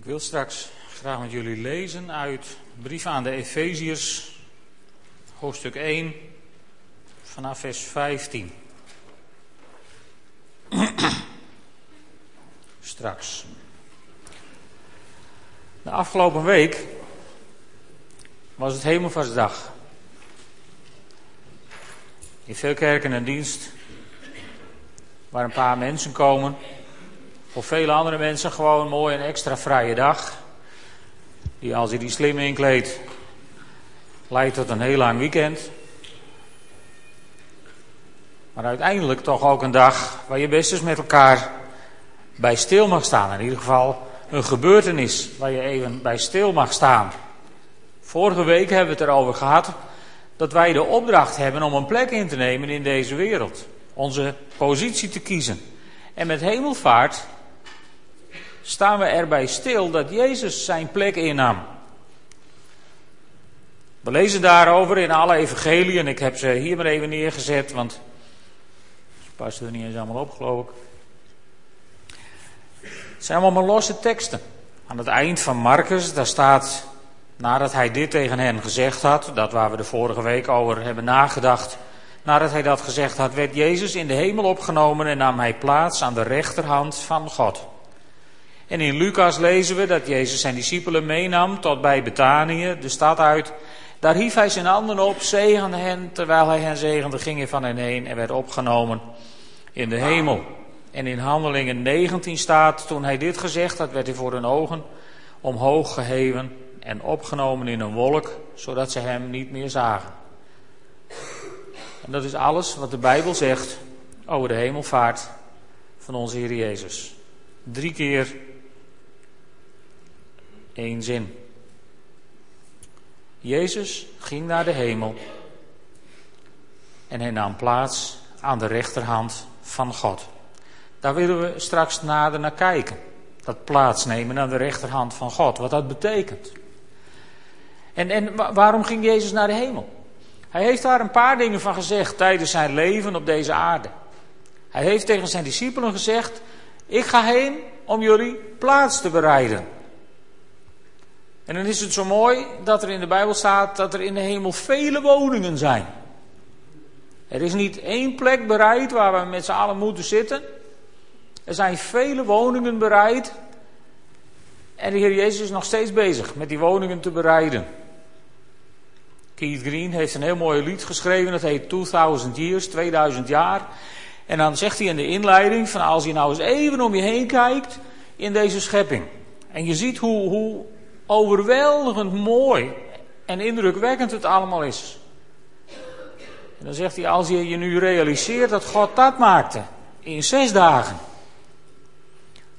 Ik wil straks graag met jullie lezen uit brief aan de Efeziërs, hoofdstuk 1, vanaf vers 15. straks. De afgelopen week was het Hemelvaartsdag. In veel kerken en dienst waar een paar mensen komen voor vele andere mensen gewoon mooi een extra vrije dag. Die als je die slim inkleedt, leidt tot een heel lang weekend. Maar uiteindelijk toch ook een dag waar je best eens met elkaar bij stil mag staan. In ieder geval een gebeurtenis waar je even bij stil mag staan. Vorige week hebben we het erover gehad dat wij de opdracht hebben om een plek in te nemen in deze wereld. Onze positie te kiezen. En met hemelvaart staan we erbij stil dat Jezus zijn plek innam. We lezen daarover in alle evangeliën. Ik heb ze hier maar even neergezet, want ze passen er niet eens allemaal op, geloof ik. Het zijn allemaal losse teksten. Aan het eind van Marcus, daar staat, nadat hij dit tegen hen gezegd had, dat waar we de vorige week over hebben nagedacht, nadat hij dat gezegd had, werd Jezus in de hemel opgenomen en nam hij plaats aan de rechterhand van God. En in Lucas lezen we dat Jezus zijn discipelen meenam tot bij Betanië, de stad uit. Daar hief hij zijn handen op, zegende hen. Terwijl hij hen zegende, ging hij van hen heen en werd opgenomen in de hemel. En in Handelingen 19 staat, toen hij dit gezegd had, werd hij voor hun ogen omhoog geheven en opgenomen in een wolk, zodat ze hem niet meer zagen. En dat is alles wat de Bijbel zegt over de hemelvaart van onze Heer Jezus. Drie keer één zin. Jezus ging naar de hemel en hij nam plaats aan de rechterhand van God. Daar willen we straks nader naar kijken. Dat plaatsnemen aan de rechterhand van God, wat dat betekent. En, en waarom ging Jezus naar de hemel? Hij heeft daar een paar dingen van gezegd tijdens zijn leven op deze aarde. Hij heeft tegen zijn discipelen gezegd: Ik ga heen om jullie plaats te bereiden. En dan is het zo mooi dat er in de Bijbel staat dat er in de hemel vele woningen zijn. Er is niet één plek bereid waar we met z'n allen moeten zitten. Er zijn vele woningen bereid. En de Heer Jezus is nog steeds bezig met die woningen te bereiden. Keith Green heeft een heel mooi lied geschreven, dat heet 2000 Years, 2000 jaar. En dan zegt hij in de inleiding van als je nou eens even om je heen kijkt in deze schepping. En je ziet hoe, hoe overweldigend mooi en indrukwekkend het allemaal is. En dan zegt hij, als je je nu realiseert dat God dat maakte in zes dagen.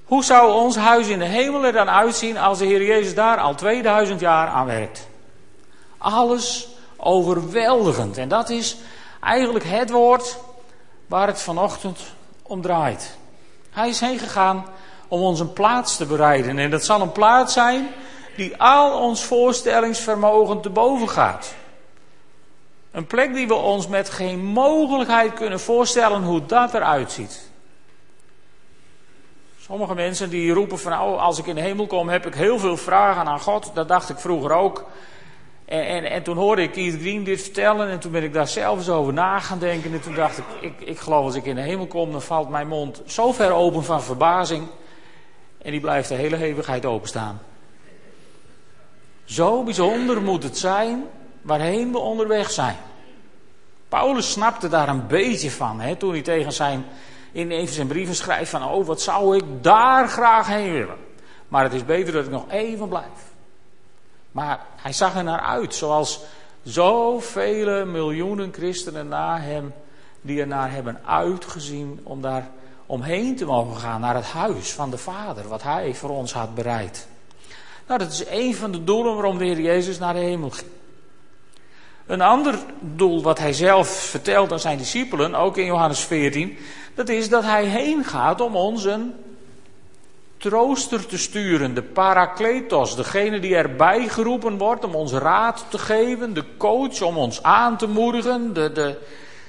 Hoe zou ons huis in de hemel er dan uitzien als de Heer Jezus daar al 2000 jaar aan werkt? Alles overweldigend. En dat is eigenlijk het woord waar het vanochtend om draait. Hij is heen gegaan om ons een plaats te bereiden. En dat zal een plaats zijn die al ons voorstellingsvermogen te boven gaat. Een plek die we ons met geen mogelijkheid kunnen voorstellen hoe dat eruit ziet. Sommige mensen die roepen van nou, als ik in de hemel kom heb ik heel veel vragen aan God. Dat dacht ik vroeger ook. En, en, en toen hoorde ik Keith Green dit vertellen en toen ben ik daar zelf eens over na gaan denken. En toen dacht ik, ik, ik geloof als ik in de hemel kom, dan valt mijn mond zo ver open van verbazing. En die blijft de hele eeuwigheid openstaan. Zo bijzonder moet het zijn waarheen we onderweg zijn. Paulus snapte daar een beetje van hè, toen hij tegen zijn, in een zijn brieven schrijft van oh wat zou ik daar graag heen willen. Maar het is beter dat ik nog even blijf. Maar hij zag er naar uit, zoals zoveel miljoenen christenen na hem, die er naar hebben uitgezien om daar omheen te mogen gaan, naar het huis van de Vader, wat hij voor ons had bereid. Nou, dat is een van de doelen waarom de Heer Jezus naar de hemel ging. Een ander doel wat hij zelf vertelt aan zijn discipelen, ook in Johannes 14, dat is dat hij heen gaat om ons een trooster te sturen, de parakletos, degene die erbij geroepen wordt om ons raad te geven, de coach om ons aan te moedigen, de, de,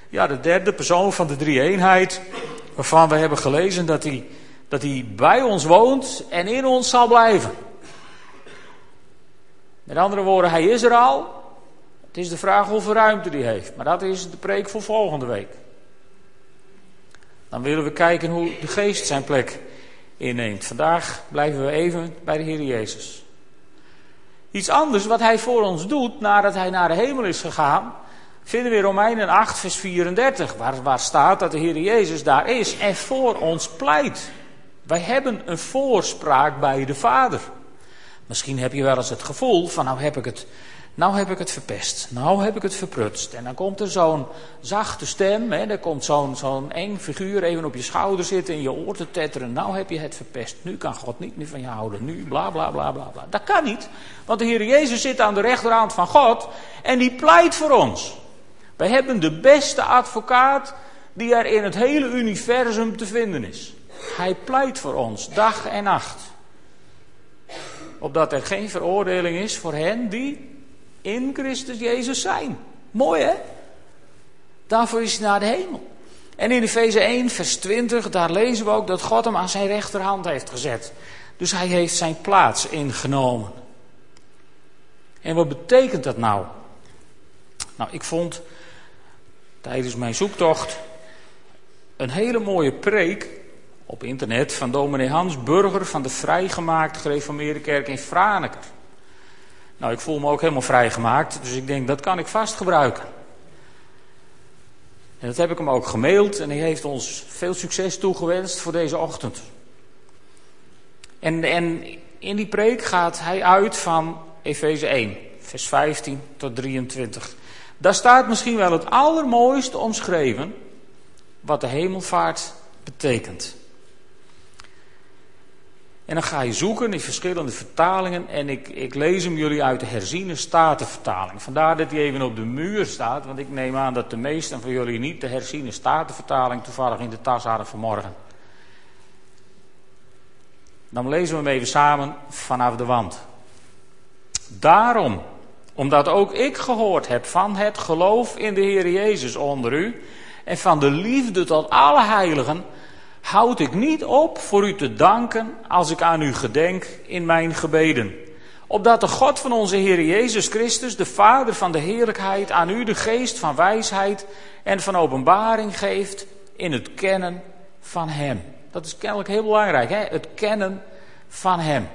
ja, de derde persoon van de drie-eenheid, waarvan we hebben gelezen dat hij, dat hij bij ons woont en in ons zal blijven. Met andere woorden, hij is er al. Het is de vraag hoeveel ruimte hij heeft. Maar dat is de preek voor volgende week. Dan willen we kijken hoe de geest zijn plek inneemt. Vandaag blijven we even bij de Heer Jezus. Iets anders wat hij voor ons doet nadat hij naar de hemel is gegaan, vinden we in Romeinen 8, vers 34, waar, waar staat dat de Heer Jezus daar is en voor ons pleit. Wij hebben een voorspraak bij de Vader. Misschien heb je wel eens het gevoel van nou heb ik het, nou heb ik het verpest, nou heb ik het verprutst. En dan komt er zo'n zachte stem, hè, er komt zo'n zo'n eng figuur even op je schouder zitten en je oor te tetteren. Nou heb je het verpest, nu kan God niet meer van je houden, nu bla bla bla bla bla. Dat kan niet, want de Heer Jezus zit aan de rechterhand van God en die pleit voor ons. Wij hebben de beste advocaat die er in het hele universum te vinden is. Hij pleit voor ons, dag en nacht. Opdat er geen veroordeling is voor hen die in Christus Jezus zijn. Mooi hè? Daarvoor is hij naar de hemel. En in Efeze 1, vers 20, daar lezen we ook dat God hem aan zijn rechterhand heeft gezet. Dus hij heeft zijn plaats ingenomen. En wat betekent dat nou? Nou, ik vond tijdens mijn zoektocht een hele mooie preek op internet van dominee Hans Burger van de vrijgemaakt gereformeerde kerk in Franeker. Nou, ik voel me ook helemaal vrijgemaakt, dus ik denk dat kan ik vast gebruiken. En dat heb ik hem ook gemaild en hij heeft ons veel succes toegewenst voor deze ochtend. En, en in die preek gaat hij uit van Efeze 1, vers 15 tot 23. Daar staat misschien wel het allermooiste omschreven wat de hemelvaart betekent. En dan ga je zoeken in verschillende vertalingen en ik, ik lees hem jullie uit de herziene statenvertaling. Vandaar dat hij even op de muur staat, want ik neem aan dat de meesten van jullie niet de herziene statenvertaling toevallig in de tas hadden vanmorgen. Dan lezen we hem even samen vanaf de wand. Daarom, omdat ook ik gehoord heb van het geloof in de Heer Jezus onder u en van de liefde tot alle heiligen, houd ik niet op voor u te danken als ik aan u gedenk in mijn gebeden. Opdat de God van onze Heer Jezus Christus, de Vader van de heerlijkheid, aan u de geest van wijsheid en van openbaring geeft in het kennen van Hem. Dat is kennelijk heel belangrijk, hè? het kennen van Hem.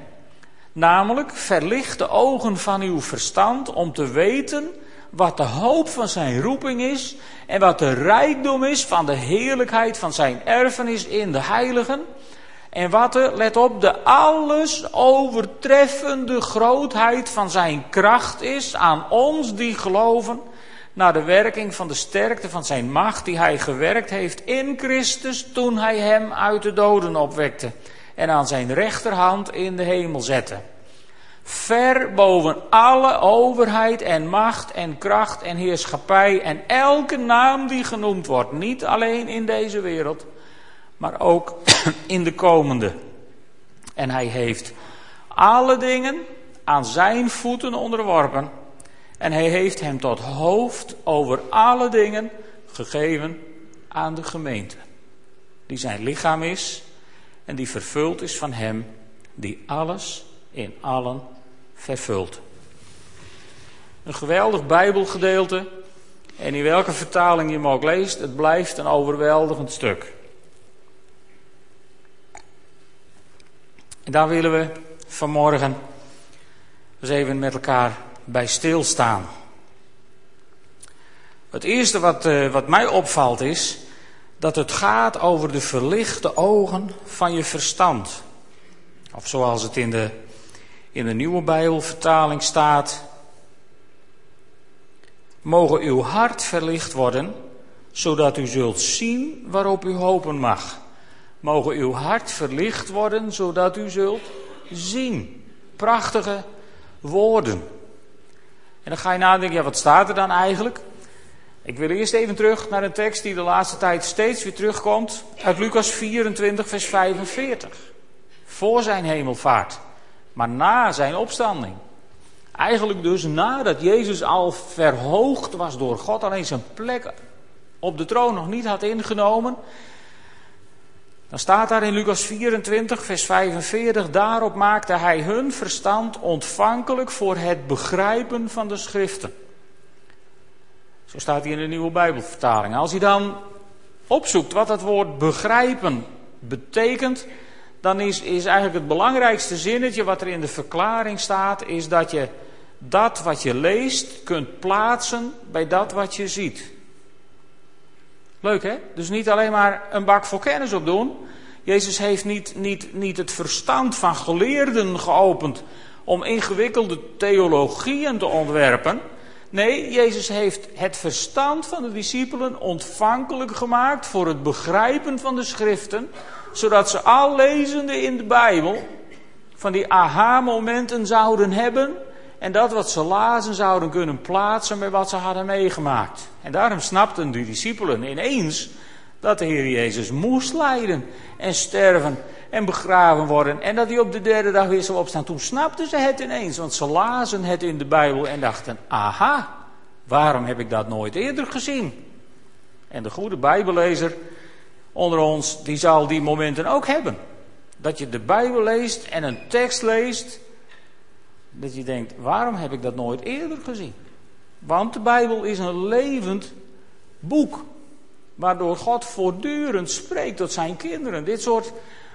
Namelijk, verlicht de ogen van uw verstand om te weten wat de hoop van zijn roeping is en wat de rijkdom is van de heerlijkheid van zijn erfenis in de heiligen. En wat de, let op, de alles overtreffende grootheid van zijn kracht is aan ons die geloven, naar de werking van de sterkte van zijn macht die hij gewerkt heeft in Christus toen hij hem uit de doden opwekte en aan zijn rechterhand in de hemel zette ver boven alle overheid en macht en kracht en heerschappij en elke naam die genoemd wordt. Niet alleen in deze wereld, maar ook in de komende. En hij heeft alle dingen aan zijn voeten onderworpen. En hij heeft hem tot hoofd over alle dingen gegeven aan de gemeente. Die zijn lichaam is en die vervuld is van hem die alles in allen vervuld. Een geweldig Bijbelgedeelte. En in welke vertaling je hem ook leest, het blijft een overweldigend stuk. Daar willen we vanmorgen eens even met elkaar bij stilstaan. Het eerste wat, uh, wat mij opvalt is dat het gaat over de verlichte ogen van je verstand. Of zoals het in de in de nieuwe Bijbelvertaling staat: Mogen uw hart verlicht worden, zodat u zult zien waarop u hopen mag. Mogen uw hart verlicht worden, zodat u zult zien. Prachtige woorden. En dan ga je nadenken, ja, wat staat er dan eigenlijk? Ik wil eerst even terug naar een tekst die de laatste tijd steeds weer terugkomt. Uit Lucas 24, vers 45. Voor zijn hemelvaart maar na zijn opstanding. Eigenlijk dus nadat Jezus al verhoogd was door God, alleen zijn plek op de troon nog niet had ingenomen. Dan staat daar in Lucas 24, vers 45, daarop maakte hij hun verstand ontvankelijk voor het begrijpen van de schriften. Zo staat hier in de nieuwe Bijbelvertaling. Als je dan opzoekt wat het woord begrijpen betekent, dan is, is eigenlijk het belangrijkste zinnetje wat er in de verklaring staat, is dat je dat wat je leest kunt plaatsen bij dat wat je ziet. Leuk hè? Dus niet alleen maar een bak vol kennis opdoen. Jezus heeft niet, niet, niet het verstand van geleerden geopend om ingewikkelde theologieën te ontwerpen. Nee, Jezus heeft het verstand van de discipelen ontvankelijk gemaakt voor het begrijpen van de schriften, zodat ze al lezende in de Bijbel van die aha-momenten zouden hebben en dat wat ze lazen zouden kunnen plaatsen bij wat ze hadden meegemaakt. En daarom snapten de discipelen ineens dat de Heer Jezus moest lijden en sterven en begraven worden. En dat hij op de derde dag weer zou opstaan. Toen snapten ze het ineens, want ze lazen het in de Bijbel en dachten: aha, waarom heb ik dat nooit eerder gezien? En de goede Bijbellezer onder ons, die zal die momenten ook hebben. Dat je de Bijbel leest en een tekst leest dat je denkt, waarom heb ik dat nooit eerder gezien? Want de Bijbel is een levend boek. Waardoor God voortdurend spreekt tot zijn kinderen. Dit soort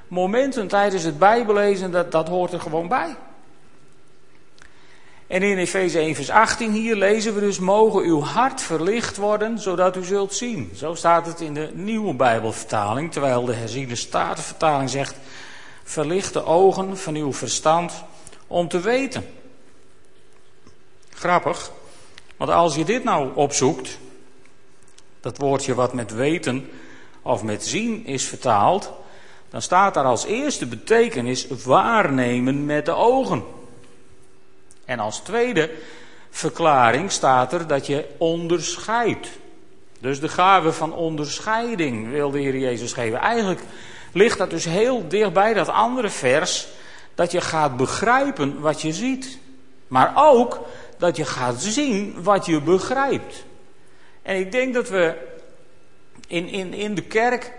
momenten tijdens het Bijbellezen, dat, dat hoort er gewoon bij. En in Efeze 1 vers 18 hier lezen we dus, mogen uw hart verlicht worden, zodat u zult zien. Zo staat het in de nieuwe Bijbelvertaling, terwijl de herziene statenvertaling zegt, verlicht de ogen van uw verstand, om te weten. Grappig, want als je dit nou opzoekt, dat woordje wat met weten of met zien is vertaald, dan staat daar als eerste betekenis waarnemen met de ogen. En als tweede verklaring staat er dat je onderscheidt. Dus de gave van onderscheiding wil de Heer Jezus geven. Eigenlijk ligt dat dus heel dichtbij dat andere vers dat je gaat begrijpen wat je ziet. Maar ook dat je gaat zien wat je begrijpt. En ik denk dat we in, in, in de kerk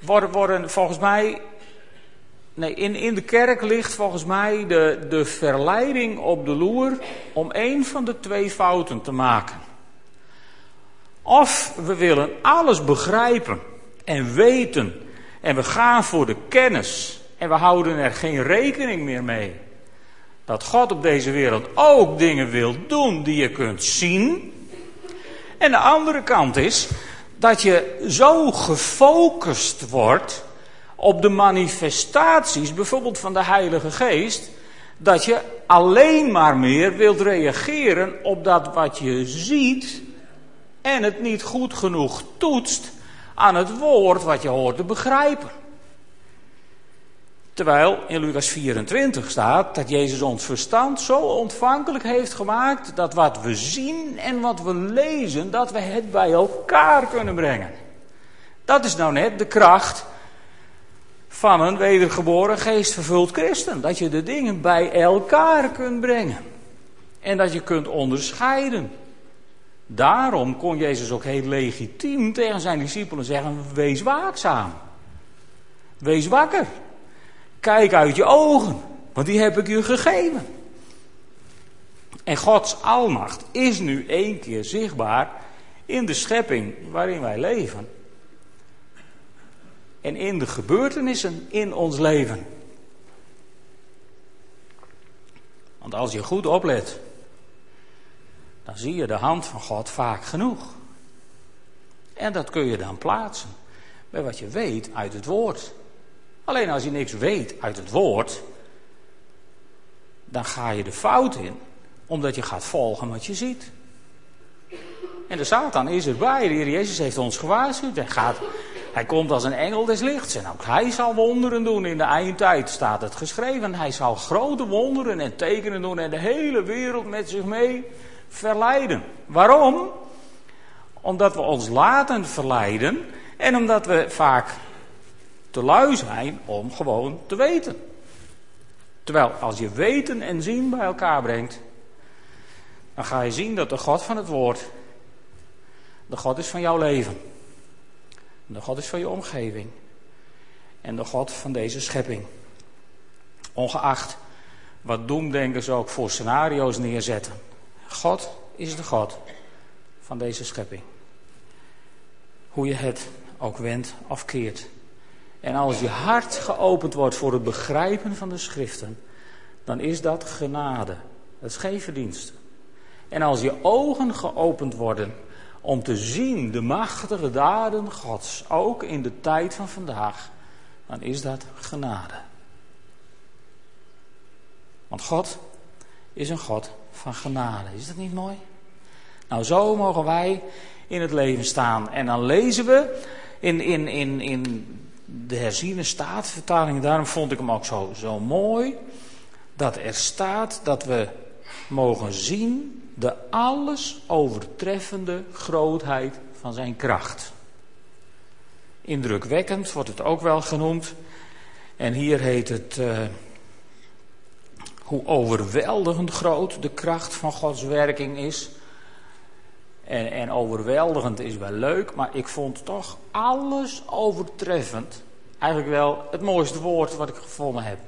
worden, worden volgens mij. Nee, in, in de kerk ligt volgens mij de, de verleiding op de loer om één van de twee fouten te maken. Of we willen alles begrijpen en weten en we gaan voor de kennis en we houden er geen rekening meer mee. Dat God op deze wereld ook dingen wil doen die je kunt zien. En de andere kant is dat je zo gefocust wordt op de manifestaties, bijvoorbeeld van de Heilige Geest, dat je alleen maar meer wilt reageren op dat wat je ziet en het niet goed genoeg toetst aan het woord wat je hoort te begrijpen. Terwijl in Lucas 24 staat dat Jezus ons verstand zo ontvankelijk heeft gemaakt dat wat we zien en wat we lezen, dat we het bij elkaar kunnen brengen. Dat is nou net de kracht van een wedergeboren geestvervuld christen. Dat je de dingen bij elkaar kunt brengen. En dat je kunt onderscheiden. Daarom kon Jezus ook heel legitiem tegen zijn discipelen zeggen: Wees waakzaam. Wees wakker. Kijk uit je ogen, want die heb ik u gegeven. En Gods almacht is nu één keer zichtbaar in de schepping waarin wij leven. En in de gebeurtenissen in ons leven. Want als je goed oplet, dan zie je de hand van God vaak genoeg. En dat kun je dan plaatsen bij wat je weet uit het woord. Alleen als je niks weet uit het woord, dan ga je de fout in, omdat je gaat volgen wat je ziet. En de Satan is erbij. De Heer Jezus heeft ons gewaarschuwd. Hij, gaat, hij komt als een engel des lichts. En ook hij zal wonderen doen in de eindtijd, staat het geschreven. Hij zal grote wonderen en tekenen doen en de hele wereld met zich mee verleiden. Waarom? Omdat we ons laten verleiden en omdat we vaak te lui zijn om gewoon te weten. Terwijl als je weten en zien bij elkaar brengt, dan ga je zien dat de God van het woord de God is van jouw leven. De God is van je omgeving. en de God van deze schepping. Ongeacht wat doemdenkers ook voor scenario's neerzetten. God is de God van deze schepping. Hoe je het ook wendt of keert. En als je hart geopend wordt voor het begrijpen van de schriften, dan is dat genade. Dat is geen. En als je ogen geopend worden om te zien de machtige daden Gods, ook in de tijd van vandaag, dan is dat genade. Want God is een God van genade. Is dat niet mooi? Nou, zo mogen wij in het leven staan. En dan lezen we in, in, in, in de herziene staatvertaling, daarom vond ik hem ook zo, zo mooi, dat er staat dat we mogen zien de alles overtreffende grootheid van zijn kracht. Indrukwekkend wordt het ook wel genoemd. En hier heet het uh, hoe overweldigend groot de kracht van Gods werking is. En, en overweldigend is wel leuk, maar ik vond toch alles overtreffend eigenlijk wel het mooiste woord wat ik gevonden heb.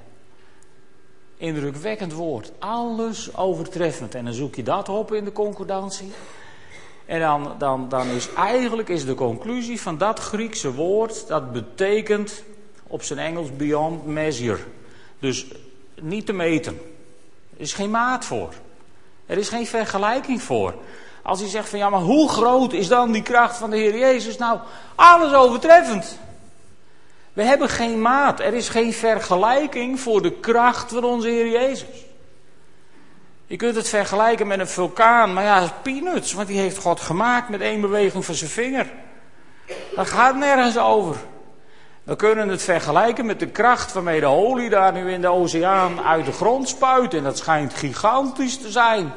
Indrukwekkend woord. Alles overtreffend. En dan zoek je dat op in de concordantie. En dan, dan, dan is eigenlijk is de conclusie van dat Griekse woord, dat betekent op zijn Engels beyond measure. Dus niet te meten. Er is geen maat voor. Er is geen vergelijking voor. Als hij zegt van ja, maar hoe groot is dan die kracht van de Heer Jezus? Nou, alles overtreffend. We hebben geen maat. Er is geen vergelijking voor de kracht van onze Heer Jezus. Je kunt het vergelijken met een vulkaan, maar ja, peanuts, want die heeft God gemaakt met één beweging van zijn vinger. Dat gaat nergens over. We kunnen het vergelijken met de kracht waarmee de olie daar nu in de oceaan uit de grond spuit. En dat schijnt gigantisch te zijn.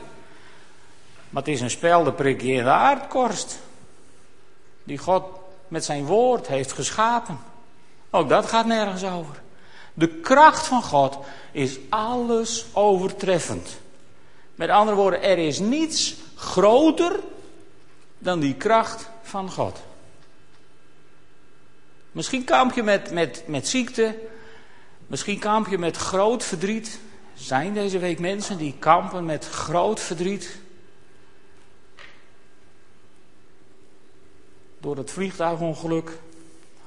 Maar het is een speldenprikje in de aardkorst. Die God met zijn woord heeft geschapen. Ook dat gaat nergens over. De kracht van God is alles overtreffend. Met andere woorden, er is niets groter dan die kracht van God. Misschien kamp je met, met, met ziekte. Misschien kamp je met groot verdriet. Zijn deze week mensen die kampen met groot verdriet? Door het vliegtuigongeluk.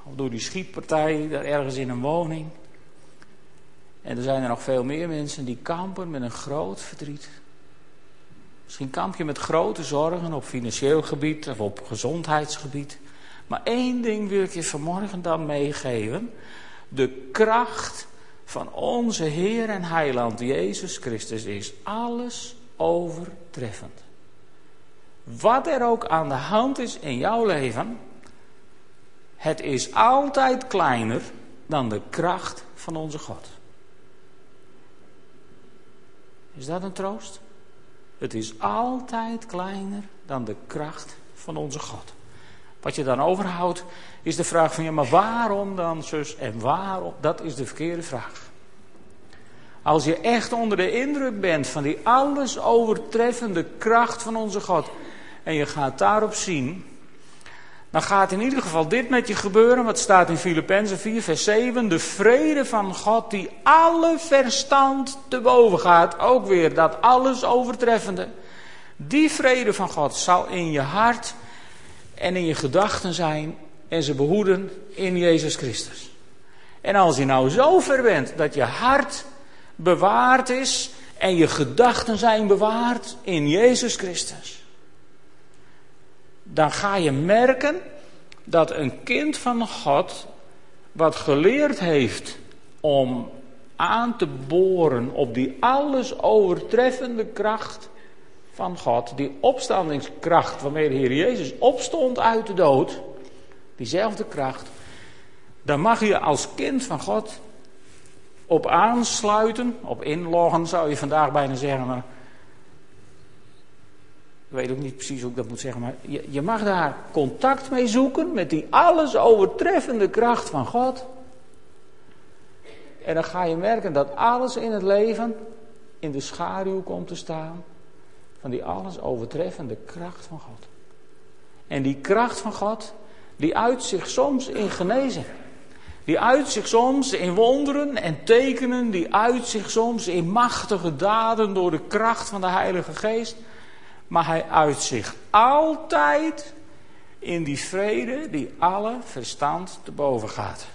Of door die schietpartij daar ergens in een woning. En er zijn er nog veel meer mensen die kampen met een groot verdriet. Misschien kamp je met grote zorgen op financieel gebied of op gezondheidsgebied. Maar één ding wil ik je vanmorgen dan meegeven. De kracht van onze Heer en Heiland Jezus Christus is alles overtreffend. Wat er ook aan de hand is in jouw leven, het is altijd kleiner dan de kracht van onze God. Is dat een troost? Het is altijd kleiner dan de kracht van onze God. Wat je dan overhoudt is de vraag van ja, maar waarom dan zus en waarom? Dat is de verkeerde vraag. Als je echt onder de indruk bent van die alles overtreffende kracht van onze God en je gaat daarop zien, dan gaat in ieder geval dit met je gebeuren, wat staat in Filippenzen 4, vers 7. De vrede van God die alle verstand te boven gaat, ook weer dat alles overtreffende. Die vrede van God zal in je hart en in je gedachten zijn en ze behoeden in Jezus Christus. En als je nou zo ver bent dat je hart bewaard is en je gedachten zijn bewaard in Jezus Christus dan ga je merken dat een kind van God, wat geleerd heeft om aan te boren op die alles overtreffende kracht van God, die opstandingskracht waarmee de Heer Jezus opstond uit de dood, diezelfde kracht, dan mag je als kind van God op aansluiten, op inloggen zou je vandaag bijna zeggen, maar ik weet ook niet precies hoe ik dat moet zeggen, maar je, je mag daar contact mee zoeken met die alles overtreffende kracht van God. En dan ga je merken dat alles in het leven in de schaduw komt te staan van die alles overtreffende kracht van God. En die kracht van God, die uit zich soms in genezing. Die uit zich soms in wonderen en tekenen, die uit zich soms in machtige daden door de kracht van de Heilige Geest. Maar hij uit zich altijd in die vrede die alle verstand te boven gaat.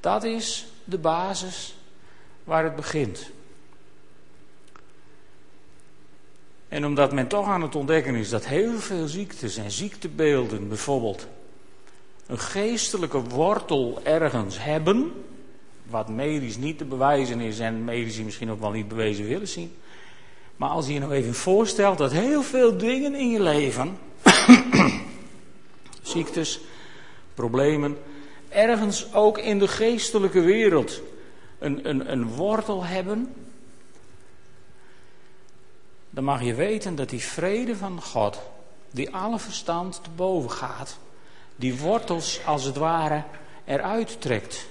Dat is de basis waar het begint. En omdat men toch aan het ontdekken is dat heel veel ziektes en ziektebeelden bijvoorbeeld een geestelijke wortel ergens hebben, wat medisch niet te bewijzen is en medici misschien ook wel niet bewezen willen zien. Maar als je je nou even voorstelt dat heel veel dingen in je leven, ziektes, problemen, ergens ook in de geestelijke wereld een, een, een wortel hebben, dan mag je weten dat die vrede van God, die alle verstand te boven gaat, die wortels als het ware eruit trekt.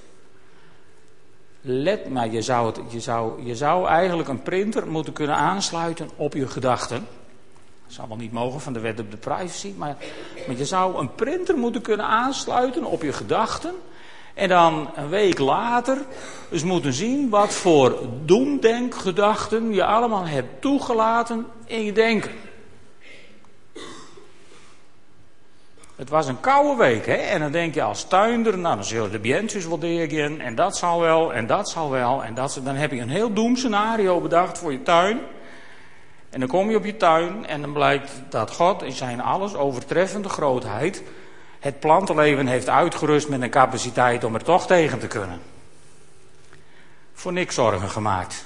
Let, maar je zou, het, je, zou, je zou eigenlijk een printer moeten kunnen aansluiten op je gedachten. Dat zou wel niet mogen van de wet op de privacy, maar, maar je zou een printer moeten kunnen aansluiten op je gedachten. En dan een week later eens moeten zien wat voor doemdenkgedachten je allemaal hebt toegelaten in je denken. Het was een koude week, hè? En dan denk je als tuinder, nou dan zullen de bientjes wel degen, en dat zal wel, en dat zal wel, en dat, dan heb je een heel doemscenario bedacht voor je tuin. En dan kom je op je tuin en dan blijkt dat God in zijn alles overtreffende grootheid het plantenleven heeft uitgerust met een capaciteit om er toch tegen te kunnen. Voor niks zorgen gemaakt.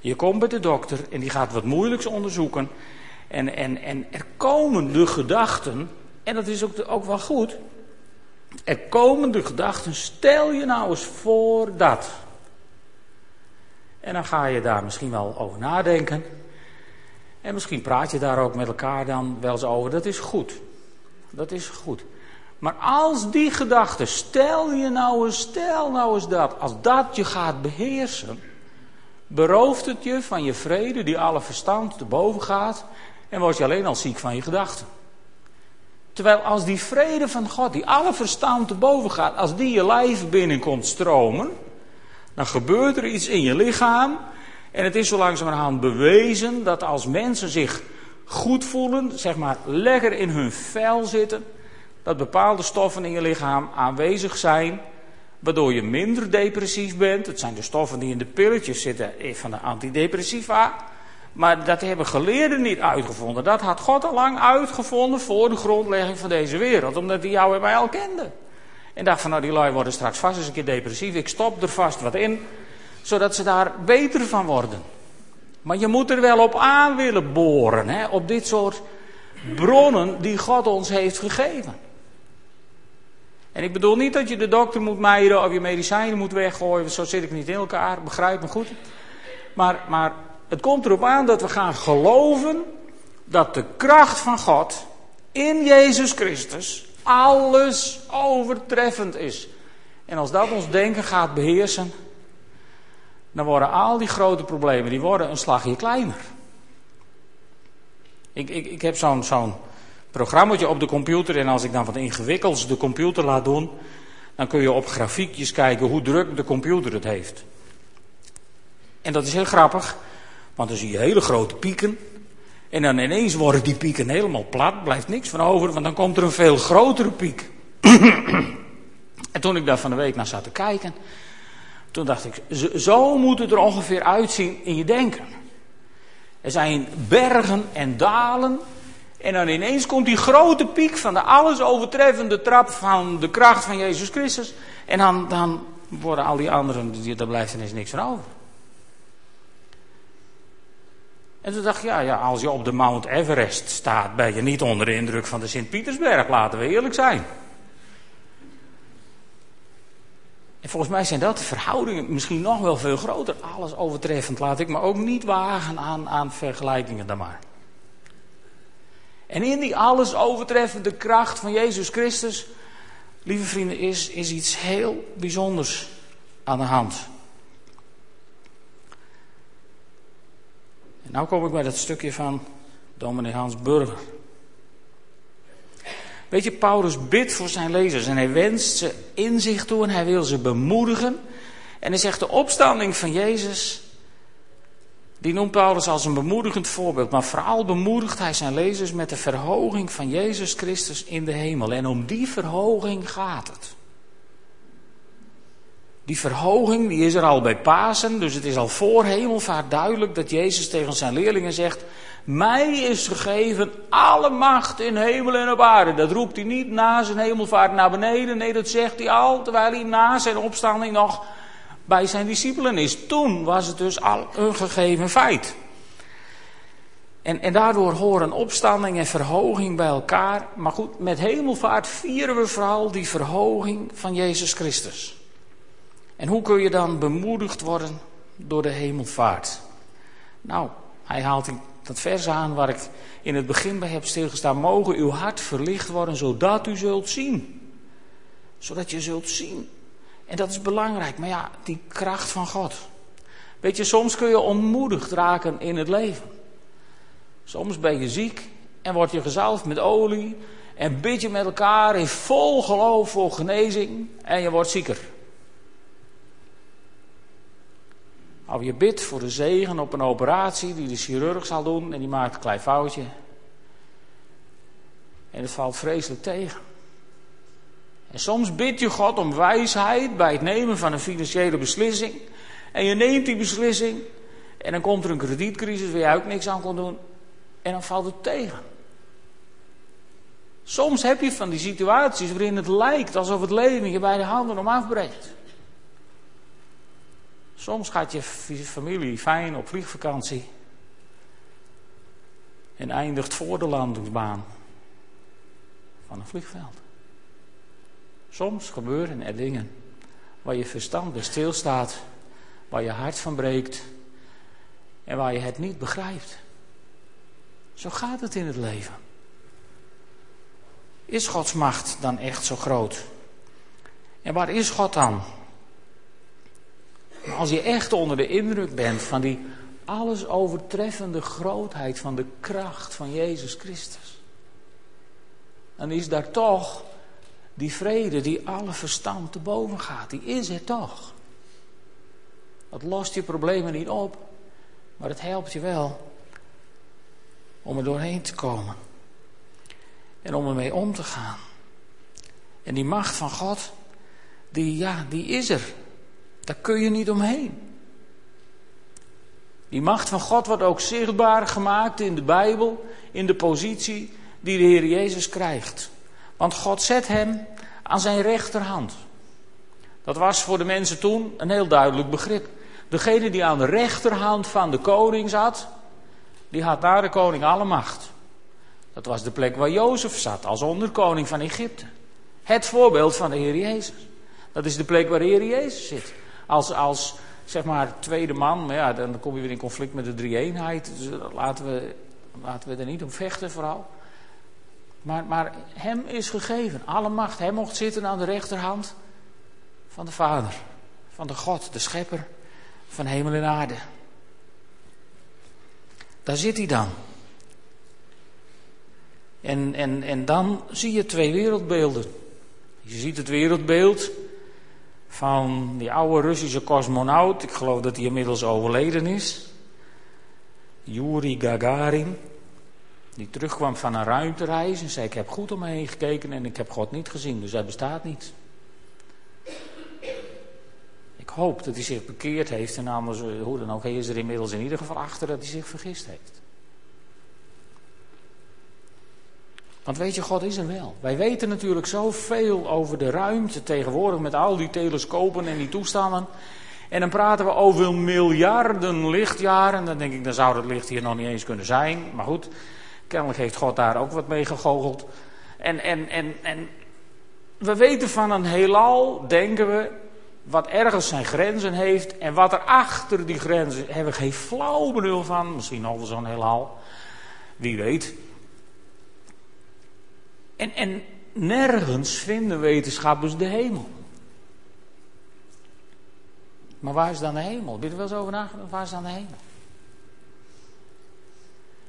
Je komt bij de dokter en die gaat wat moeilijks onderzoeken. En, en, en er komen de gedachten, en dat is ook, ook wel goed. Er komen de gedachten, stel je nou eens voor dat. En dan ga je daar misschien wel over nadenken. En misschien praat je daar ook met elkaar dan wel eens over. Dat is goed. Dat is goed. Maar als die gedachte, stel je nou eens, stel nou eens dat, als dat je gaat beheersen, berooft het je van je vrede die alle verstand te boven gaat en word je alleen al ziek van je gedachten. Terwijl als die vrede van God, die alle verstand te boven gaat, als die je lijf binnenkomt stromen, dan gebeurt er iets in je lichaam en het is zo langzamerhand bewezen dat als mensen zich goed voelen, zeg maar lekker in hun vel zitten, dat bepaalde stoffen in je lichaam aanwezig zijn, waardoor je minder depressief bent. Het zijn de stoffen die in de pilletjes zitten eh, van de antidepressiva. Maar dat hebben geleerden niet uitgevonden. Dat had God al lang uitgevonden voor de grondlegging van deze wereld. Omdat hij jou en mij al kende. En dacht van nou die lui worden straks vast eens een keer depressief. Ik stop er vast wat in. Zodat ze daar beter van worden. Maar je moet er wel op aan willen boren. Hè, op dit soort bronnen die God ons heeft gegeven. En ik bedoel niet dat je de dokter moet mijden of je medicijnen moet weggooien. Zo zit ik niet in elkaar, begrijp me goed. Maar, maar het komt erop aan dat we gaan geloven dat de kracht van God in Jezus Christus alles overtreffend is. En als dat ons denken gaat beheersen, dan worden al die grote problemen, die worden een slagje kleiner. Ik, ik, ik heb zo'n zo'n op de computer en als ik dan wat ingewikkelds de computer laat doen, dan kun je op grafiekjes kijken hoe druk de computer het heeft. En dat is heel grappig, want dan zie je hele grote pieken. En dan ineens worden die pieken helemaal plat, blijft niks van over, want dan komt er een veel grotere piek. en toen ik daar van de week naar zat te kijken, toen dacht ik, zo moet het er ongeveer uitzien in je denken. Er zijn bergen en dalen en dan ineens komt die grote piek van de alles overtreffende trap van de kracht van Jezus Christus. En dan, dan worden al die anderen, daar blijft ineens niks van over. En toen dacht ik, ja, ja, als je op de Mount Everest staat, ben je niet onder de indruk van de Sint-Pietersberg, laten we eerlijk zijn. En volgens mij zijn dat de verhoudingen misschien nog wel veel groter. Alles overtreffend laat ik me ook niet wagen aan, aan vergelijkingen dan maar. En in die alles overtreffende kracht van Jezus Christus, lieve vrienden, is, is iets heel bijzonders aan de hand. En nu kom ik bij dat stukje van dominee Hans Burger. Weet je, Paulus bidt voor zijn lezers en hij wenst ze inzicht toe en hij wil ze bemoedigen. En hij zegt de opstanding van Jezus, die noemt Paulus als een bemoedigend voorbeeld. Maar vooral bemoedigt hij zijn lezers met de verhoging van Jezus Christus in de hemel. En om die verhoging gaat het. Die verhoging die is er al bij Pasen, dus het is al voor hemelvaart duidelijk dat Jezus tegen zijn leerlingen zegt: Mij is gegeven alle macht in hemel en op aarde. Dat roept hij niet na zijn hemelvaart naar beneden, nee, dat zegt hij al terwijl hij na zijn opstanding nog bij zijn discipelen is. Toen was het dus al een gegeven feit. En, en daardoor horen opstanding en verhoging bij elkaar. Maar goed, met hemelvaart vieren we vooral die verhoging van Jezus Christus. En hoe kun je dan bemoedigd worden door de hemelvaart? Nou, hij haalt dat vers aan waar ik in het begin bij heb stilgestaan. Mogen uw hart verlicht worden, zodat u zult zien. Zodat je zult zien. En dat is belangrijk, maar ja, die kracht van God. Weet je, soms kun je ontmoedigd raken in het leven. Soms ben je ziek en word je gezalfd met olie en bid je met elkaar in vol geloof voor genezing en je wordt zieker. Of je bidt voor de zegen op een operatie die de chirurg zal doen en die maakt een klein foutje. En het valt vreselijk tegen. En soms bid je God om wijsheid bij het nemen van een financiële beslissing. En je neemt die beslissing en dan komt er een kredietcrisis waar je ook niks aan kon doen. En dan valt het tegen. Soms heb je van die situaties waarin het lijkt alsof het leven je bij de handen om afbreekt. Soms gaat je familie fijn op vliegvakantie en eindigt voor de landingsbaan van een vliegveld. Soms gebeuren er dingen waar je verstand bij stilstaat, waar je hart van breekt en waar je het niet begrijpt. Zo gaat het in het leven. Is Gods macht dan echt zo groot? En waar is God dan? Als je echt onder de indruk bent van die alles overtreffende grootheid van de kracht van Jezus Christus, dan is daar toch die vrede die alle verstand te boven gaat. Die is er toch. Dat lost je problemen niet op, maar het helpt je wel om er doorheen te komen en om ermee om te gaan. En die macht van God, die, ja, die is er. Daar kun je niet omheen. Die macht van God wordt ook zichtbaar gemaakt in de Bijbel, in de positie die de Heer Jezus krijgt. Want God zet hem aan zijn rechterhand. Dat was voor de mensen toen een heel duidelijk begrip. Degene die aan de rechterhand van de koning zat, die had daar de koning alle macht. Dat was de plek waar Jozef zat als onderkoning van Egypte. Het voorbeeld van de Heer Jezus. Dat is de plek waar de Heer Jezus zit als, als zeg maar tweede man, maar ja, dan kom je weer in conflict met de drie-eenheid. Dus laten we, laten we er niet om vechten vooral. Maar, maar hem is gegeven, alle macht. Hij mocht zitten aan de rechterhand van de Vader, van de God, de Schepper van hemel en aarde. Daar zit hij dan. En, en, en dan zie je twee wereldbeelden. Je ziet het wereldbeeld van die oude Russische cosmonaut, ik geloof dat hij inmiddels overleden is, Yuri Gagarin, die terugkwam van een ruimtereis en zei: Ik heb goed om me heen gekeken en ik heb God niet gezien, dus hij bestaat niet. Ik hoop dat hij zich bekeerd heeft en eh, hoe dan ook, hij is er inmiddels in ieder geval achter dat hij zich vergist heeft. Want weet je, God is er wel. Wij weten natuurlijk zoveel over de ruimte tegenwoordig met al die telescopen en die toestanden. En dan praten we over miljarden lichtjaren. Dan denk ik, dan zou dat licht hier nog niet eens kunnen zijn. Maar goed, kennelijk heeft God daar ook wat mee gegoocheld. En, en, en, en we weten van een heelal, denken we, wat ergens zijn grenzen heeft. En wat er achter die grenzen, hebben we geen flauw benul van. Misschien al zo'n heelal. Wie weet. En, en nergens vinden wetenschappers de hemel. Maar waar is dan de hemel? Heb je er wel eens over nagedacht? Waar is dan de hemel?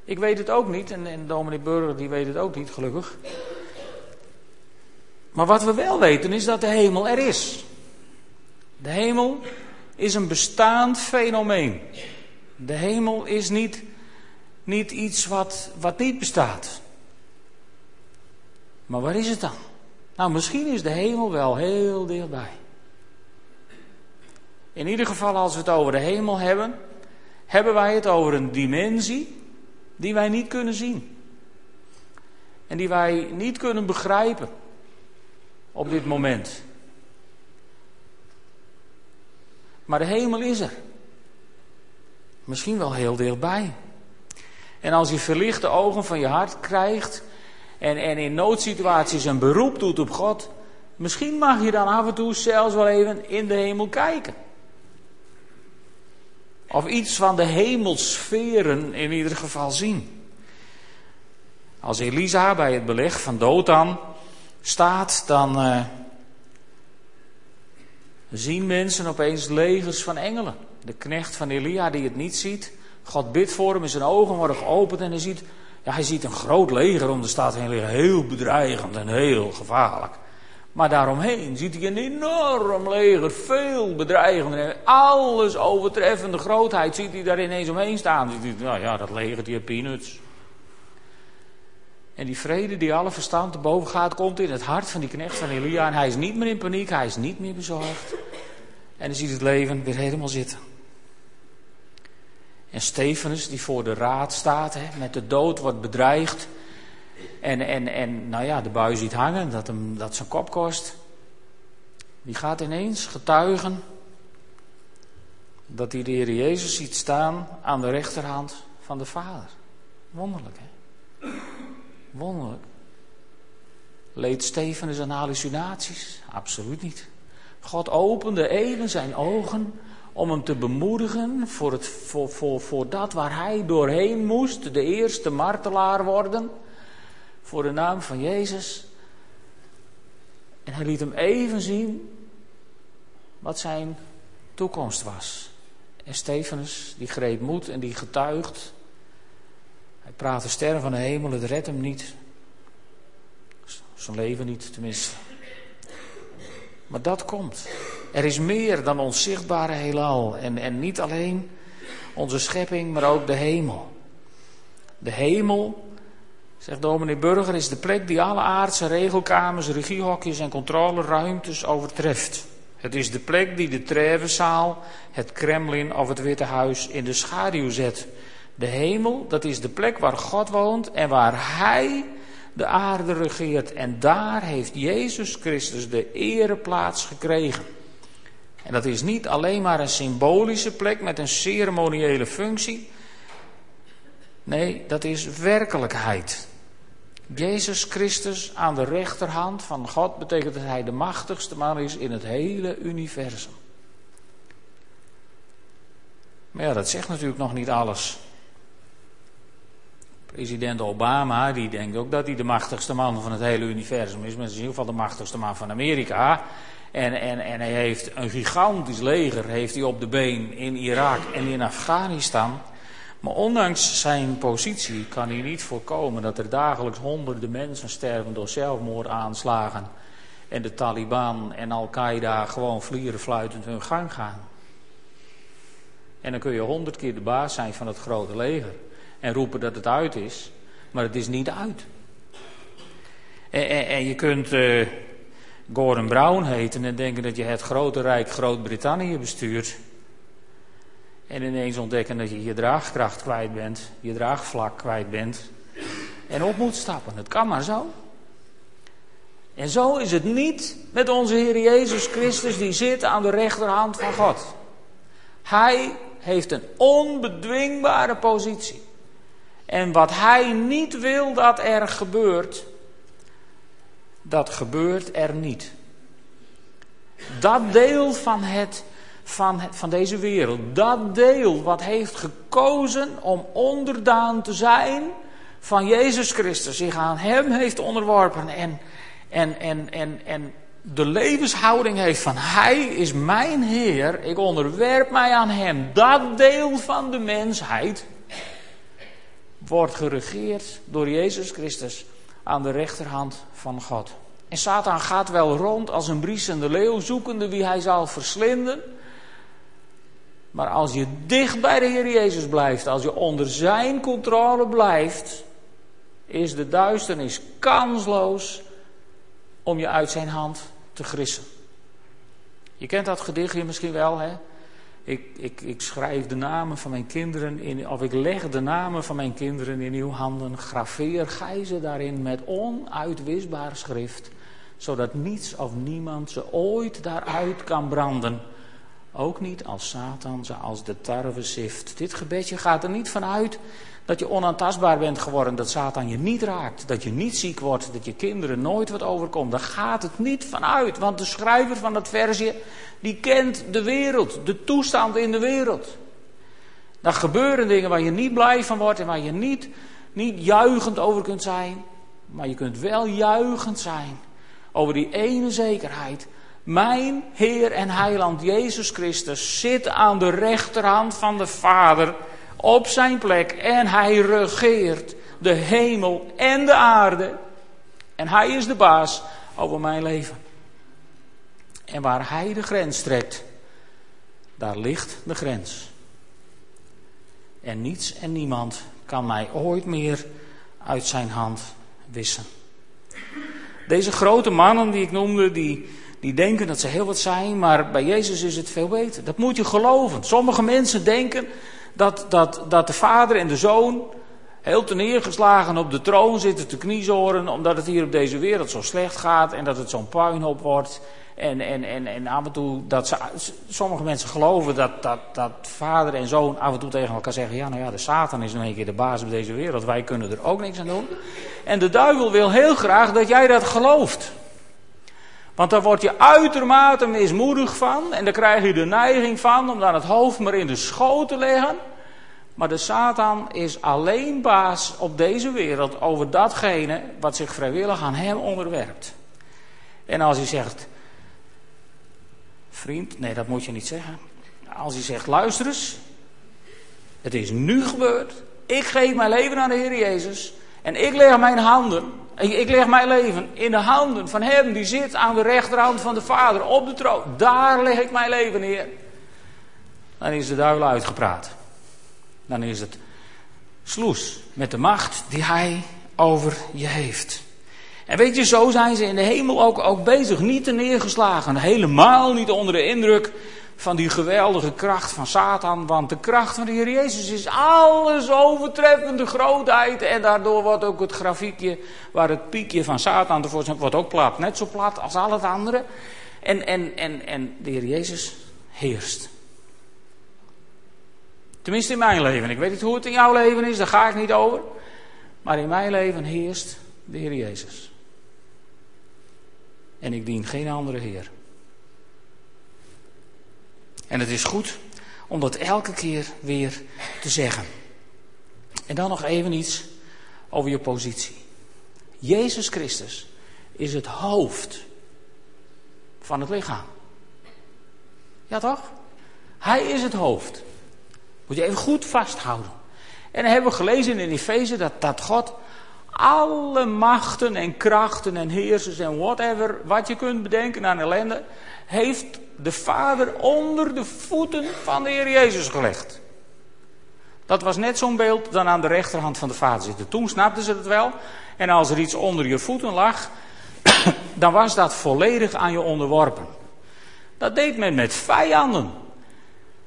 Ik weet het ook niet, en, en dominee Burger die weet het ook niet, gelukkig. Maar wat we wel weten is dat de hemel er is. De hemel is een bestaand fenomeen. De hemel is niet, niet iets wat, wat niet bestaat. Maar waar is het dan? Nou, misschien is de hemel wel heel dichtbij. In ieder geval, als we het over de hemel hebben, hebben wij het over een dimensie die wij niet kunnen zien. En die wij niet kunnen begrijpen op dit moment. Maar de hemel is er. Misschien wel heel dichtbij. En als je verlichte ogen van je hart krijgt en, en in noodsituaties een beroep doet op God, misschien mag je dan af en toe zelfs wel even in de hemel kijken. Of iets van de hemelsferen in ieder geval zien. Als Elisa bij het beleg van Dothan staat, dan uh, zien mensen opeens legers van engelen. De knecht van Elia die het niet ziet. God bidt voor hem en zijn ogen worden geopend en hij ziet, ja, hij ziet een groot leger om de stad heen liggen. Heel bedreigend en heel gevaarlijk. Maar daaromheen ziet hij een enorm leger, veel bedreigender. Alles overtreffende grootheid ziet hij daar ineens omheen staan. Ziet hij, nou ja, dat leger die peanuts. En die vrede die alle verstand te boven gaat, komt in het hart van die knecht van Elia. En hij is niet meer in paniek, hij is niet meer bezorgd. En hij ziet het leven weer helemaal zitten. En Stefanus, die voor de raad staat, hè, met de dood wordt bedreigd. En, en, en nou ja, de bui ziet hangen, dat hem dat zijn kop kost. Die gaat ineens getuigen dat hij de Heer Jezus ziet staan aan de rechterhand van de Vader. Wonderlijk, hè? Wonderlijk. Leed Stefanus aan hallucinaties? Absoluut niet. God opende even zijn ogen om hem te bemoedigen voor, het, voor, voor, voor dat waar hij doorheen moest, de eerste martelaar worden, voor de naam van Jezus. En hij liet hem even zien wat zijn toekomst was. En Stefanus, die greep moed en die getuigt. Hij praat de sterren van de hemel, het redt hem niet. Zijn leven niet, tenminste. Maar dat komt. Er is meer dan ons zichtbare heelal. En, en niet alleen onze schepping, maar ook de hemel. De hemel, zegt dominee Burger, is de plek die alle aardse regelkamers, regiehokjes en controleruimtes overtreft. Het is de plek die de Trevenzaal, het Kremlin of het Witte Huis in de schaduw zet. De hemel, dat is de plek waar God woont en waar Hij de aarde regeert. En daar heeft Jezus Christus de ereplaats gekregen. En dat is niet alleen maar een symbolische plek met een ceremoniële functie. Nee, dat is werkelijkheid. Jezus Christus aan de rechterhand van God betekent dat hij de machtigste man is in het hele universum. Maar ja, dat zegt natuurlijk nog niet alles. President Obama, die denkt ook dat hij de machtigste man van het hele universum is. Maar in ieder geval de machtigste man van Amerika. En, en, en hij heeft een gigantisch leger heeft hij op de been in Irak en in Afghanistan. Maar ondanks zijn positie kan hij niet voorkomen dat er dagelijks honderden mensen sterven door zelfmoordaanslagen. En de Taliban en Al-Qaeda gewoon vlieren fluitend hun gang gaan. En dan kun je honderd keer de baas zijn van het grote leger en roepen dat het uit is, maar het is niet uit. En, en, en je kunt uh, Gordon Brown heten en denken dat je het grote rijk Groot-Brittannië bestuurt. En ineens ontdekken dat je je draagkracht kwijt bent, je draagvlak kwijt bent. En op moet stappen. Het kan maar zo. En zo is het niet met onze Heer Jezus Christus, die zit aan de rechterhand van God. Hij heeft een onbedwingbare positie. En wat hij niet wil dat er gebeurt, dat gebeurt er niet. Dat deel van, het, van, het, van deze wereld, dat deel wat heeft gekozen om onderdaan te zijn van Jezus Christus, zich aan Hem heeft onderworpen en, en, en, en, en de levenshouding heeft van Hij is mijn Heer, ik onderwerp mij aan Hem, dat deel van de mensheid wordt geregeerd door Jezus Christus aan de rechterhand van God. En Satan gaat wel rond als een briesende leeuw, zoekende wie hij zal verslinden. Maar als je dicht bij de Heer Jezus blijft, als je onder zijn controle blijft, is de duisternis kansloos om je uit zijn hand te grissen. Je kent dat gedichtje misschien wel, hè? Ik, ik, ik schrijf de namen van mijn kinderen in, of ik leg de namen van mijn kinderen in uw handen, graveer gij ze daarin met onuitwisbaar schrift, zodat niets of niemand ze ooit daaruit kan branden. Ook niet als Satan ze als de tarwe zift. Dit gebedje gaat er niet vanuit dat je onaantastbaar bent geworden, dat Satan je niet raakt, dat je niet ziek wordt, dat je kinderen nooit wat overkomt. Daar gaat het niet vanuit, want de schrijver van dat versje, die kent de wereld, de toestand in de wereld. Daar gebeuren dingen waar je niet blij van wordt en waar je niet, niet juichend over kunt zijn, maar je kunt wel juichend zijn over die ene zekerheid. Mijn Heer en Heiland Jezus Christus zit aan de rechterhand van de Vader op zijn plek en hij regeert de hemel en de aarde. En hij is de baas over mijn leven. En waar hij de grens trekt, daar ligt de grens. En niets en niemand kan mij ooit meer uit zijn hand wissen. Deze grote mannen die ik noemde, die, die denken dat ze heel wat zijn, maar bij Jezus is het veel beter. Dat moet je geloven. Sommige mensen denken dat, dat, dat de vader en de zoon heel neergeslagen op de troon zitten te kniezoren, omdat het hier op deze wereld zo slecht gaat en dat het zo'n puinhoop wordt. En, en, en, en af en toe, dat ze, sommige mensen geloven dat, dat, dat vader en zoon af en toe tegen elkaar zeggen: Ja, nou ja, de Satan is in één keer de baas op deze wereld, wij kunnen er ook niks aan doen. En de duivel wil heel graag dat jij dat gelooft. Want daar word je uitermate mismoedig van en daar krijg je de neiging van om dan het hoofd maar in de schoot te leggen. Maar de Satan is alleen baas op deze wereld over datgene wat zich vrijwillig aan hem onderwerpt. En als hij zegt, vriend, nee dat moet je niet zeggen. Als hij zegt, luister eens, het is nu gebeurd. Ik geef mijn leven aan de Heer Jezus. En ik leg mijn handen, ik leg mijn leven in de handen van hem die zit aan de rechterhand van de Vader op de troon. Daar leg ik mijn leven neer. Dan is de duivel uitgepraat. Dan is het sloes met de macht die hij over je heeft. En weet je, zo zijn ze in de hemel ook, ook bezig, niet te neergeslagen. Helemaal niet onder de indruk van die geweldige kracht van Satan. Want de kracht van de Heer Jezus is alles overtreffende grootheid. En daardoor wordt ook het grafiekje waar het piekje van Satan ervoor zit, wordt ook plat. Net zo plat als al het andere. En, en, en, en de Heer Jezus heerst. Tenminste in mijn leven. Ik weet niet hoe het in jouw leven is, daar ga ik niet over. Maar in mijn leven heerst de Heer Jezus. En ik dien geen andere Heer. En het is goed om dat elke keer weer te zeggen. En dan nog even iets over je positie. Jezus Christus is het hoofd van het lichaam. Ja toch? Hij is het hoofd. Moet je even goed vasthouden. En dan hebben we gelezen in Efeze dat, dat God alle machten en krachten en heersers en whatever, wat je kunt bedenken aan ellende, heeft de Vader onder de voeten van de Heer Jezus gelegd. Dat was net zo'n beeld dan aan de rechterhand van de Vader zitten. Toen snapten ze het wel. En als er iets onder je voeten lag, dan was dat volledig aan je onderworpen. Dat deed men met vijanden.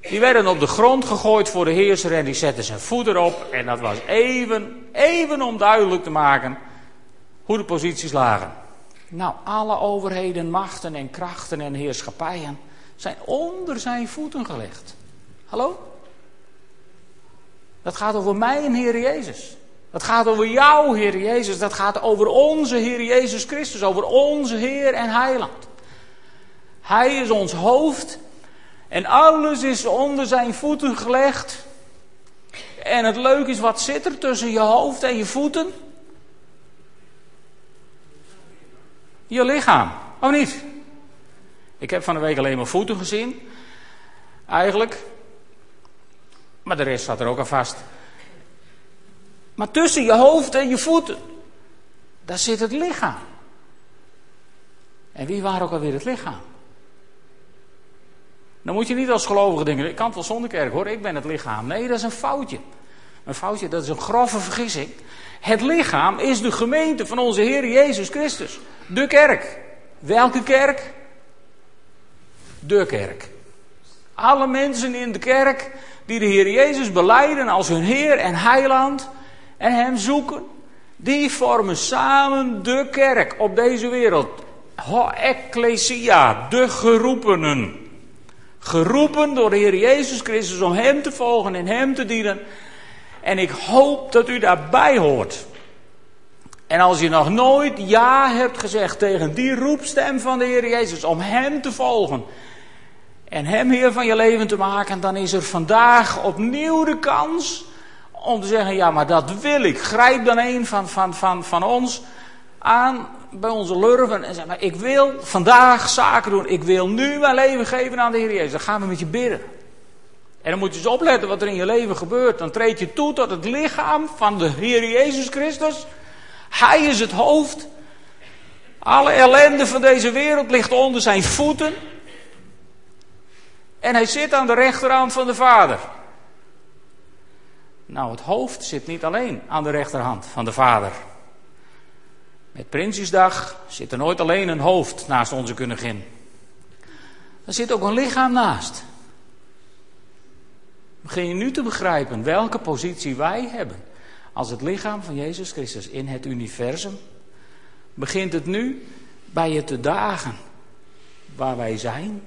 Die werden op de grond gegooid voor de heerser en die zetten zijn voet erop. En dat was even, even om duidelijk te maken hoe de posities lagen. Nou, alle overheden, machten en krachten en heerschappijen zijn onder zijn voeten gelegd. Hallo? Dat gaat over mij en Heer Jezus. Dat gaat over jou, Heer Jezus. Dat gaat over onze Heer Jezus Christus. Over onze Heer en Heiland. Hij is ons hoofd. En alles is onder zijn voeten gelegd. En het leuke is, wat zit er tussen je hoofd en je voeten? Je lichaam. Of niet? Ik heb van de week alleen maar voeten gezien. Eigenlijk. Maar de rest staat er ook al vast. Maar tussen je hoofd en je voeten, daar zit het lichaam. En wie waren ook alweer het lichaam? Dan moet je niet als gelovige denken, ik kan het wel zonder kerk hoor, ik ben het lichaam. Nee, dat is een foutje. Een foutje, dat is een grove vergissing. Het lichaam is de gemeente van onze Heer Jezus Christus. De kerk. Welke kerk? De kerk. Alle mensen in de kerk die de Heer Jezus beleiden als hun Heer en Heiland en Hem zoeken, die vormen samen de kerk op deze wereld. Ho ecclesia, de geroepenen. Geroepen door de Heer Jezus Christus om Hem te volgen en Hem te dienen. En ik hoop dat u daarbij hoort. En als je nog nooit ja hebt gezegd tegen die roepstem van de Heer Jezus om Hem te volgen en Hem Heer van je leven te maken, dan is er vandaag opnieuw de kans om te zeggen, ja maar dat wil ik. Grijp dan een van, van, van, van ons aan bij onze lurven en zeg maar, ik wil vandaag zaken doen. Ik wil nu mijn leven geven aan de Heer Jezus. Dan gaan we met je bidden. En dan moet je eens opletten wat er in je leven gebeurt. Dan treed je toe tot het lichaam van de Heer Jezus Christus. Hij is het hoofd. Alle ellende van deze wereld ligt onder zijn voeten. En hij zit aan de rechterhand van de Vader. Nou, het hoofd zit niet alleen aan de rechterhand van de Vader. Met Prinsjesdag zit er nooit alleen een hoofd naast onze koningin. Er zit ook een lichaam naast. Begin je nu te begrijpen welke positie wij hebben als het lichaam van Jezus Christus in het universum? Begint het nu bij je te dagen waar wij zijn?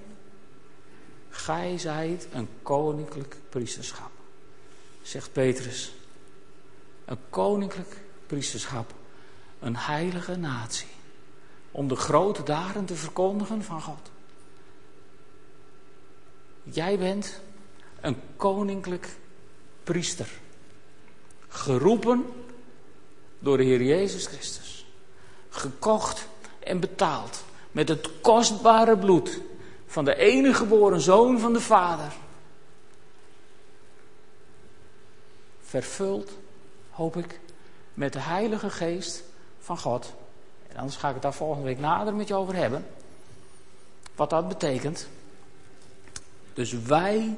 Gij zijt een koninklijk priesterschap, zegt Petrus. Een koninklijk priesterschap, een heilige natie, om de grote daden te verkondigen van God. Jij bent een koninklijk priester. Geroepen door de Heer Jezus Christus. Gekocht en betaald met het kostbare bloed van de enige geboren zoon van de Vader. Vervuld, hoop ik, met de Heilige Geest van God. En anders ga ik het daar volgende week nader met je over hebben. Wat dat betekent. Dus wij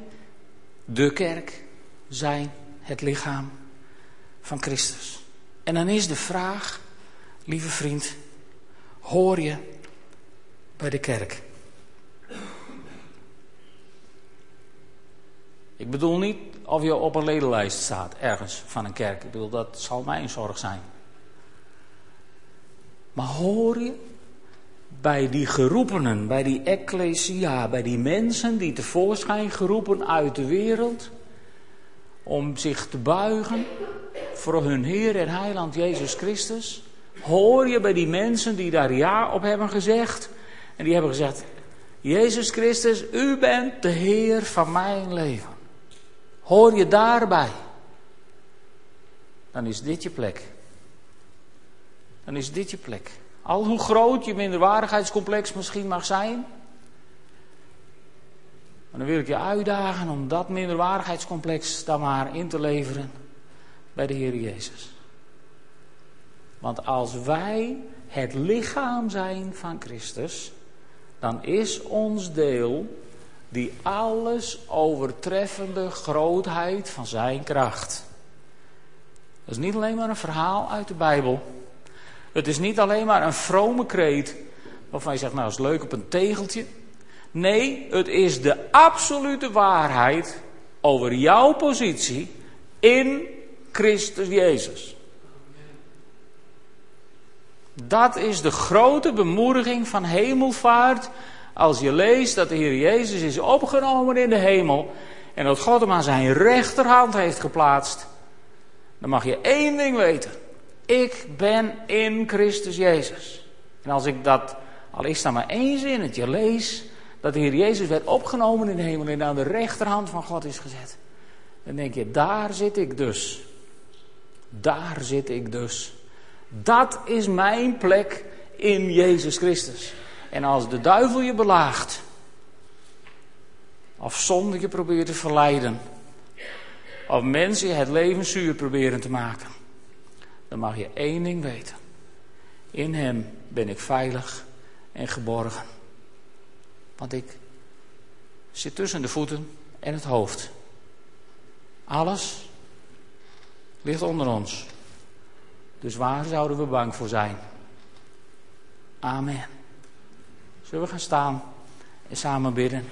de kerk zijn het lichaam van Christus. En dan is de vraag, lieve vriend, hoor je bij de kerk? Ik bedoel niet of je op een ledenlijst staat ergens van een kerk. Ik bedoel, dat zal mijn zorg zijn. Maar hoor je bij die geroepenen, bij die ecclesia, bij die mensen die tevoorschijn geroepen uit de wereld, om zich te buigen voor hun Heer en Heiland Jezus Christus, hoor je bij die mensen die daar ja op hebben gezegd, en die hebben gezegd, Jezus Christus, u bent de Heer van mijn leven. Hoor je daarbij, dan is dit je plek. Dan is dit je plek. Al hoe groot je minderwaardigheidscomplex misschien mag zijn. Maar dan wil ik je uitdagen om dat minderwaardigheidscomplex dan maar in te leveren bij de Heer Jezus. Want als wij het lichaam zijn van Christus, dan is ons deel die alles overtreffende grootheid van zijn kracht. Dat is niet alleen maar een verhaal uit de Bijbel. Het is niet alleen maar een vrome kreet waarvan je zegt, nou is leuk op een tegeltje. Nee, het is de absolute waarheid over jouw positie in Christus Jezus. Dat is de grote bemoediging van hemelvaart. Als je leest dat de Heer Jezus is opgenomen in de hemel. En dat God hem aan zijn rechterhand heeft geplaatst. Dan mag je één ding weten. Ik ben in Christus Jezus. En als ik dat, al is dat maar één zinnetje, lees, dat de Heer Jezus werd opgenomen in de hemel en aan de rechterhand van God is gezet. Dan denk je, daar zit ik dus. Daar zit ik dus. Dat is mijn plek in Jezus Christus. En als de duivel je belaagt, of zonde je probeert te verleiden, of mensen het leven zuur proberen te maken, dan mag je één ding weten. In Hem ben ik veilig en geborgen. Want ik zit tussen de voeten en het hoofd. Alles ligt onder ons. Dus waar zouden we bang voor zijn? Amen. Zullen we gaan staan en samen bidden?